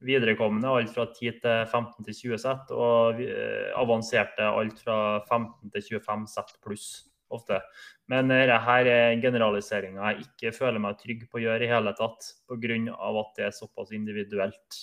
viderekommende alt fra 10 til 15 til 20 sett, og eh, avanserte alt fra 15 til 25 sett pluss ofte. Men dette er generaliseringa jeg ikke føler meg trygg på å gjøre i hele tatt, pga. at det er såpass individuelt.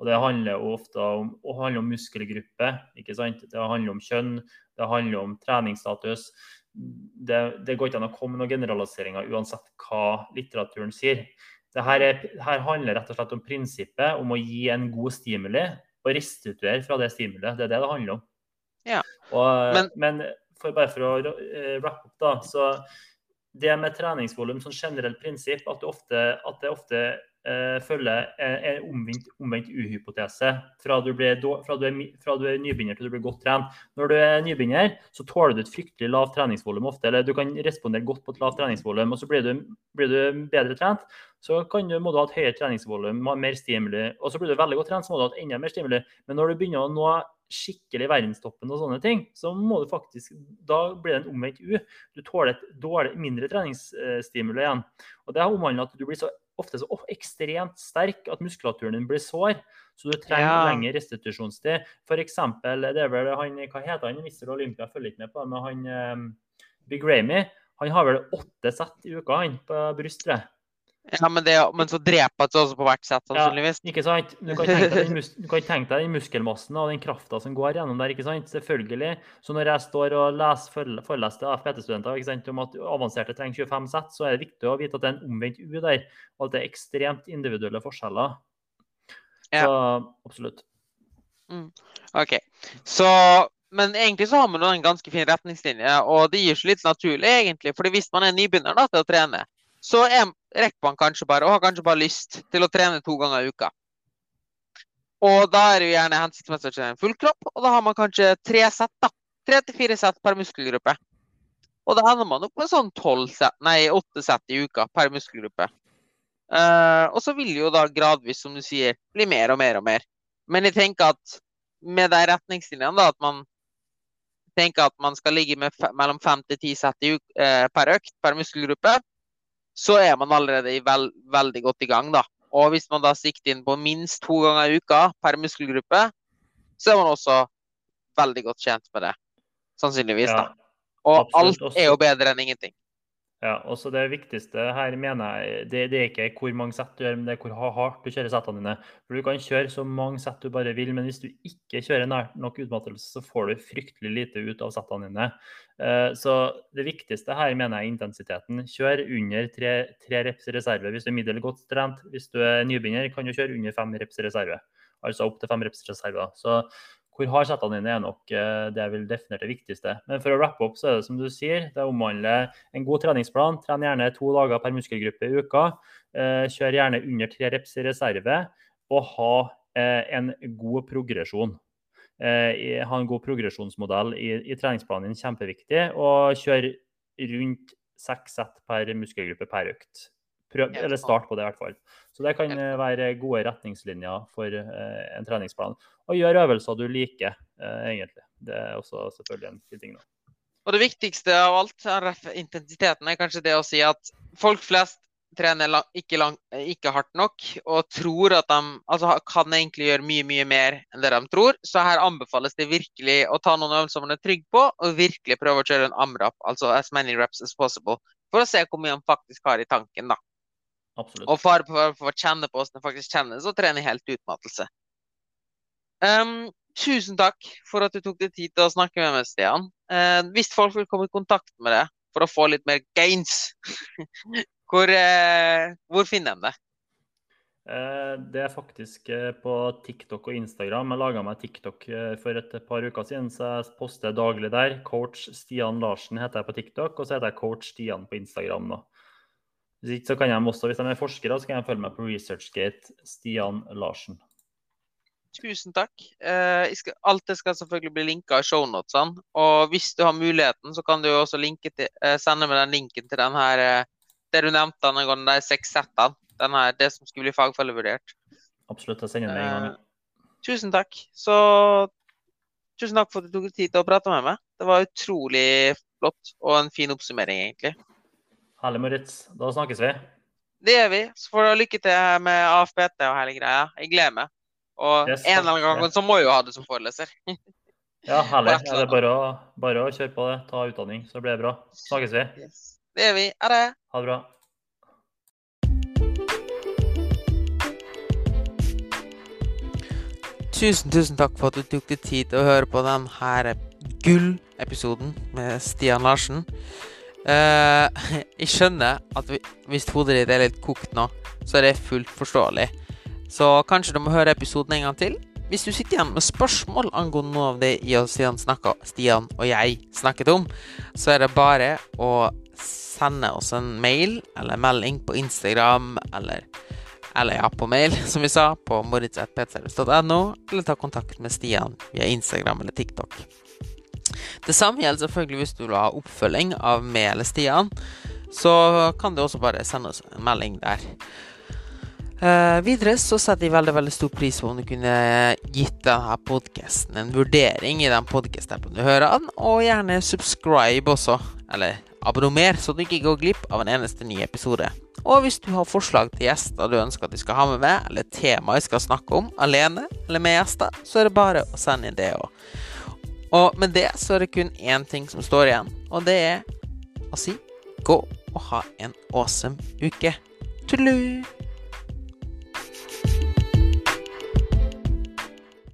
Og Det handler ofte om, handler om muskelgruppe, ikke sant? det handler om kjønn, det handler om treningsstatus. Det, det går ikke an å komme med noen generaliseringer uansett hva litteraturen sier. Det her, er, her, handler rett og slett om prinsippet om å gi en god stimuli og restituere fra det stimulet. Det er det det handler om. Ja. Og, men, men for, bare for å uh, wrap opp, da. Så det med treningsvolum som generelt prinsipp, at det ofte, at det ofte følger en omvendt, omvendt uhypotese fra du, fra, er, fra du, er, nybegynner til du blir godt trent. Når du er nybegynner, så tåler du et fryktelig lavt treningsvolum ofte. Eller du kan respondere godt på et lavt treningsvolum, og så blir du, blir du bedre trent så du, må du ha et høyere treningsvolum, mer stimuli. Og så blir du veldig godt trent, så må du ha et enda mer stimuli. Men når du begynner å nå skikkelig verdenstoppen og sånne ting, så må du faktisk Da blir det en omvendt U. Du tåler et dårlig, mindre treningsstimuli igjen. Og det omhandler at du blir så ofte så ekstremt sterk at muskulaturen din blir sår. Så du trenger ja. lengre restitusjonstid. Eksempel, det er vel han, hva heter han, Mr. Olympia følger ikke med på det, men han um, Big Ramy, han har vel åtte sett i uka han på brystet. Ja, men, det, men så dreper det også på hvert sett, sannsynligvis. Ja, ikke sant? Du kan tenke deg den, den muskelmassen og den krafta som går gjennom der. ikke sant? Selvfølgelig. Så når jeg står og leser foreleser til FPT-studenter om at avanserte trenger 25 sett, så er det viktig å vite at det er en omvendt U der, og at det er ekstremt individuelle forskjeller. Ja. Så absolutt. Mm. OK. Så men egentlig så har vi en ganske fin retningslinje, og det gir seg litt naturlig, egentlig. fordi hvis man er nybegynner da, til å trene, så er, rekker man kanskje bare og har kanskje bare lyst til å trene to ganger i uka. Og da er det jo gjerne hensiktsmessig å trene full kropp, og da har man kanskje tre sett. da. Tre til fire sett per muskelgruppe. Og da ender man opp med sånn tolv sett, nei, åtte sett i uka per muskelgruppe. Uh, og så vil jo da gradvis, som du sier, bli mer og mer og mer. Men jeg tenker at med de retningslinjene, da, at man tenker at man skal ligge mellom fem til ti sett uh, per økt per muskelgruppe, så er man allerede i vel, veldig godt i gang, da. Og hvis man da sikter inn på minst to ganger i uka per muskelgruppe, så er man også veldig godt tjent med det. Sannsynligvis, da. Og absolutt, alt er jo bedre enn ingenting. Ja, også Det viktigste her mener jeg, det, det er ikke hvor mange sett du gjør, men det er hvor hardt du kjører settene dine. For Du kan kjøre så mange sett du bare vil, men hvis du ikke kjører nært nok utmattelse, så får du fryktelig lite ut av settene dine. Eh, Så det viktigste her mener jeg er intensiteten. Kjør under tre, tre reps reserve hvis du er middel godt trent. Hvis du er nybegynner, kan du kjøre under fem reps reserve. Altså opp til fem reps i reserve. Så hvor hard settene dine er nok eh, det jeg vil definere det viktigste. Men for å rappe opp, så er det som du sier, det omhandler en god treningsplan. Tren gjerne to dager per muskelgruppe i uka. Eh, Kjør gjerne under tre reps i reserve, og ha eh, en god progresjon. Ha en god progresjonsmodell i, i treningsplanen din, kjempeviktig. Og kjør rundt seks sett per muskelgruppe per økt. Prøv, eller start på det, i hvert fall. Så det kan eh, være gode retningslinjer for eh, en treningsplan. Og gjør øvelser du liker, eh, egentlig. Det er også selvfølgelig en fin ting. da. Og det viktigste av alt, av intensiteten, er kanskje det å si at folk flest trener lang, ikke, lang, ikke hardt nok og tror at de altså, kan egentlig gjøre mye, mye mer enn det de tror. Så her anbefales det virkelig å ta noen øvelser man er trygg på, og virkelig prøve å kjøre en amrap, altså as many reps as possible, for å se hvor mye man faktisk har i tanken. da. Absolutt. Og for, for å kjenne på hvordan det faktisk kjennes å trene helt utmattelse. Um, tusen takk for at du tok deg tid til å snakke med meg, Stian. Uh, hvis folk vil komme i kontakt med deg for å få litt mer gains, hvor, uh, hvor finner de det? Eh, Det er faktisk eh, på TikTok og Instagram. Jeg laga meg TikTok for et par uker siden, så jeg poster daglig der. Coach Stian Larsen heter jeg på TikTok, og så heter jeg Coach Stian på Instagram. nå. Hvis ikke så kan de også, hvis de er forskere, så kan de følge meg på ResearchGate Stian Larsen. Tusen takk. Eh, jeg skal, alt det skal selvfølgelig bli linka i shownotene. Og hvis du har muligheten, så kan du også til, eh, sende meg den linken til den her eh, det du nevnte angående de seks settene. Den her, det som skulle bli fagfellevurdert. Absolutt, jeg sender den med en gang. Tusen takk. Så tusen takk for at du tok tid til å prate med meg. Det var utrolig flott og en fin oppsummering, egentlig. Herlig, Moritz. Da snakkes vi. Det gjør vi. Så får du lykke til med AFPT og hele greia. Jeg gleder meg. Og Yes, en eller annen gang så må jeg jo ha det som foreleser. Ja, herlig. Ja, det er bare å, bare å kjøre på det. Ta utdanning, så blir det bra. Snakkes vi. Det gjør vi. Ha det. Ha det bra. Tusen, tusen takk for at du tok deg tid til å høre på denne gullepisoden med Stian Larsen. Eh, jeg skjønner at vi- hvis hodet ditt er litt kokt nå, så er det fullt forståelig. Så kanskje du må høre episoden en gang til. Hvis du sitter igjen med spørsmål angående noe av det Stian, snakket, Stian og jeg snakket om, så er det bare å sende oss en mail eller melding på Instagram eller eller ja, på mail, som vi sa, på moritz.ptservice.no, eller ta kontakt med Stian via Instagram eller TikTok. Det samme gjelder selvfølgelig hvis du vil ha oppfølging av meg så kan du også bare sende oss en melding der. Uh, videre så setter jeg veldig veldig stor pris på om du kunne gitt denne podkasten en vurdering i den podkast-appen du hører den, og gjerne subscribe også, eller abonner, så du ikke går glipp av en eneste ny episode. Og hvis du har forslag til gjester du ønsker at vi skal ha med meg, eller tema jeg skal snakke om alene eller med gjester, så er det bare å sende inn det òg. Og med det så er det kun én ting som står igjen, og det er å si gå og ha en awesome uke. Tudelu!